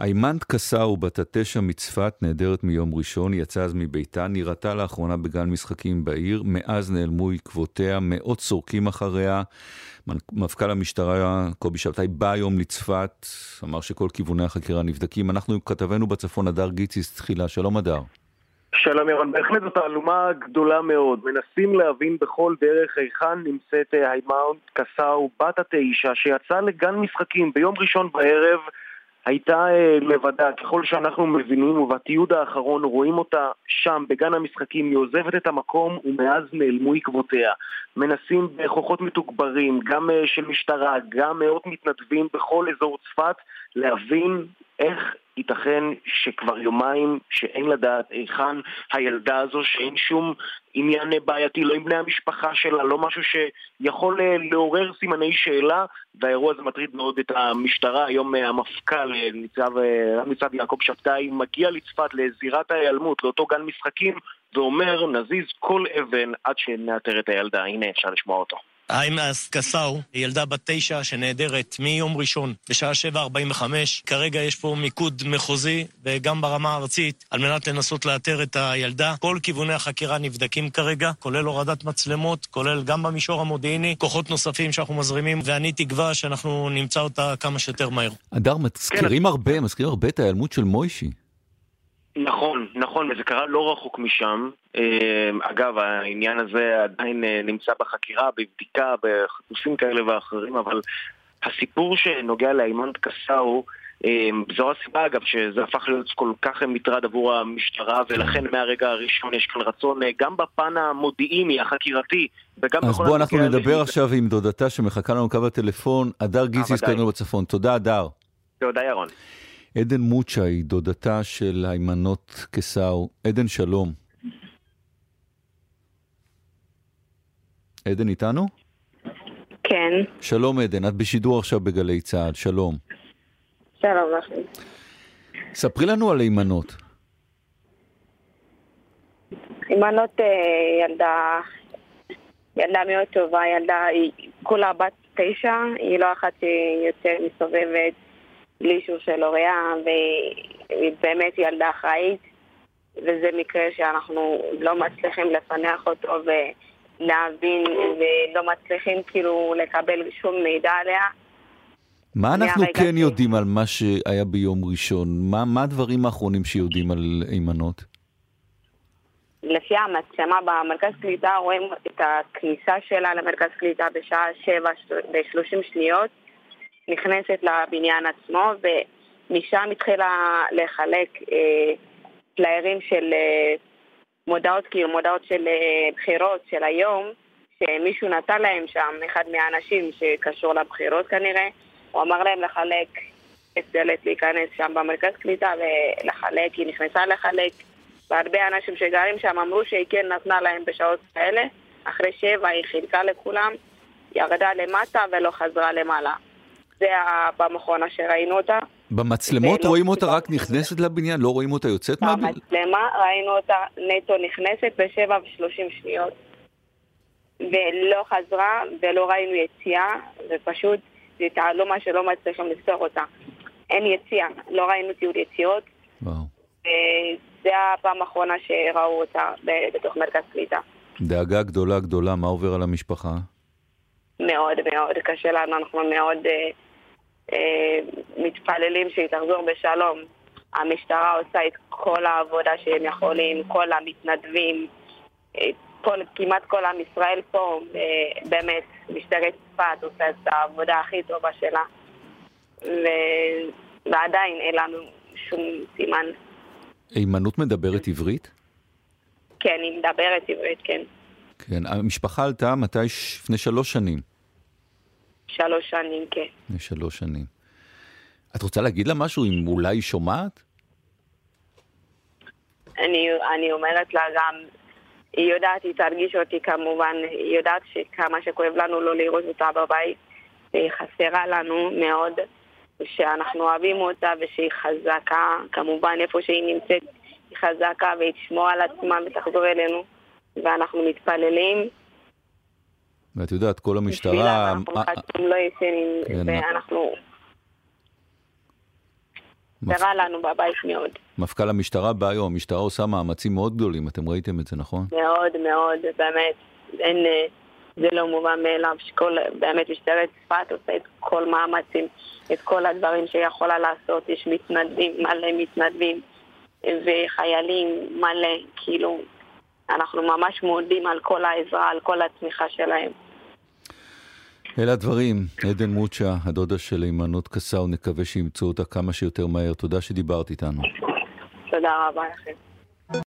היימנוט קסאו, בת התשע מצפת, נעדרת מיום ראשון, יצאה אז מביתה, נראתה לאחרונה בגן משחקים בעיר, מאז נעלמו עקבותיה, מאות סורקים אחריה. מפכ"ל המשטרה קובי שבתאי בא היום לצפת, אמר שכל כיווני החקירה נבדקים. אנחנו עם כתבנו בצפון, הדר גיציס, תחילה. שלום הדר. שלום ירון, בהחלט זו תעלומה גדולה מאוד. מנסים להבין בכל דרך היכן נמצאת היימנוט קסאו, בת התשע, שיצאה לגן משחקים ביום ראשון בערב. הייתה אה, לבדה, ככל שאנחנו מבינים, ובתיעוד האחרון רואים אותה שם, בגן המשחקים, היא עוזבת את המקום ומאז נעלמו עקבותיה. מנסים בכוחות מתוגברים, גם אה, של משטרה, גם מאות מתנדבים בכל אזור צפת, להבין איך ייתכן שכבר יומיים שאין לדעת היכן הילדה הזו, שאין שום עניין בעייתי, לא עם בני המשפחה שלה, לא משהו שיכול אה, לעורר סימני שאלה, והאירוע הזה מטריד מאוד את המשטרה. היום אה, המפכ"ל, אה, ניצב, יעקב שבתאי, מגיע לצפת לזירת ההיעלמות, לאותו גן משחקים, ואומר, נזיז כל אבן עד שנאתר את הילדה. הנה, אפשר לשמוע אותו. איימאס קסאו, ילדה בת תשע שנעדרת מיום ראשון בשעה 7.45. כרגע יש פה מיקוד מחוזי וגם ברמה הארצית על מנת לנסות לאתר את הילדה. כל כיווני החקירה נבדקים כרגע, כולל הורדת מצלמות, כולל גם במישור המודיעיני, כוחות נוספים שאנחנו מזרימים, ואני תקווה שאנחנו נמצא אותה כמה שיותר מהר. אדר, מזכירים הרבה, מזכירים הרבה את ההיעלמות של מוישי. נכון, נכון, וזה קרה לא רחוק משם. אה, אגב, העניין הזה עדיין אה, נמצא בחקירה, בבדיקה, בחיפושים כאלה ואחרים, אבל הסיפור שנוגע לאימנט קסאו, אה, זו הסיבה אגב שזה הפך להיות כל כך מטרד עבור המשטרה ולכן מהרגע הראשון יש כאן רצון גם בפן המודיעיני, החקירתי וגם אז בואו אנחנו נדבר עכשיו עם דודתה שמחכה לנו קו הטלפון, הדר גיציס קודם בצפון. תודה הדר. תודה ירון. עדן מוצ'ה היא דודתה של היימנות קסאו. עדן, שלום. עדן איתנו? כן. שלום עדן, את בשידור עכשיו בגלי צעד, שלום. שלום לכם. ספרי לנו על היימנות. היימנות אה, ילדה, ילדה מאוד טובה, ילדה, היא כולה בת תשע, היא לא אחת שיותר מסתובבת בלי אישור של הוריה, והיא באמת ילדה אחראית, וזה מקרה שאנחנו לא מצליחים לפענח אותו ולהבין, ולא מצליחים כאילו לקבל שום מידע עליה. מה אנחנו כן ש... יודעים על מה שהיה ביום ראשון? מה, מה הדברים האחרונים שיודעים על אימנות? לפי המצלמה במרכז קליטה רואים את הכניסה שלה למרכז קליטה בשעה 7 ב-30 שניות. נכנסת לבניין עצמו, ומשם התחילה לחלק אה, של אה, מודעות, כאילו מודעות של אה, בחירות של היום, שמישהו נתן להם שם, אחד מהאנשים שקשור לבחירות כנראה, הוא אמר להם לחלק את דלת להיכנס שם במרכז קליטה ולחלק, היא נכנסה לחלק, והרבה אנשים שגרים שם אמרו שהיא כן נתנה להם בשעות כאלה, אחרי שבע היא חילקה לכולם, ירדה למטה ולא חזרה למעלה. זה הפעם האחרונה שראינו אותה. במצלמות רואים אותה רק נכנסת לבניין? לא רואים אותה יוצאת מהבניין? במצלמה ראינו אותה נטו נכנסת בשבע ושלושים שניות. ולא חזרה ולא ראינו יציאה, ופשוט זה תעלומה שלא מצליחים לפתור אותה. אין יציאה, לא ראינו תיעוד יציאות. וואו. זה הפעם האחרונה שראו אותה בתוך מרכז קליטה. דאגה גדולה גדולה, מה עובר על המשפחה? מאוד מאוד קשה לנו, אנחנו מאוד... Uh, אה, מתפללים שהיא תחזור בשלום. המשטרה עושה את כל העבודה שהם יכולים, כל המתנדבים, אה, כל, כמעט כל עם ישראל פה, אה, באמת, משטרת צפת עושה את העבודה הכי טובה שלה. ו... ועדיין אין לנו שום סימן. הימנעות מדברת עברית? כן, היא מדברת עברית, כן. כן, המשפחה עלתה מתי? לפני שלוש שנים. שלוש שנים, כן. לפני שלוש שנים. את רוצה להגיד לה משהו, אם אולי היא שומעת? אני, אני אומרת לה גם, היא יודעת, היא תרגיש אותי כמובן, היא יודעת שכמה שכואב לנו לא לראות אותה בבית, והיא חסרה לנו מאוד, שאנחנו אוהבים אותה ושהיא חזקה, כמובן איפה שהיא נמצאת היא חזקה והיא תשמור על עצמה ותחזור אלינו, ואנחנו מתפללים ואת יודעת, כל המשטרה... אנחנו לא ישנים, כן, ואנחנו... קרה לנו בבית מאוד. מפכ"ל המשטרה בא היום, המשטרה עושה מאמצים מאוד גדולים, אתם ראיתם את זה, נכון? מאוד מאוד, באמת. אין, אה, זה לא מובן מאליו שכל, באמת משטרת צפת עושה את כל מאמצים, את כל הדברים שהיא יכולה לעשות. יש מתנדבים, מלא מתנדבים, וחיילים מלא, כאילו, אנחנו ממש מודים על כל העזרה, על כל התמיכה שלהם. אלה הדברים, עדן מוצ'ה, הדודה של הימנעות קסאו, נקווה שימצאו אותה כמה שיותר מהר. תודה שדיברת איתנו. תודה רבה לכם.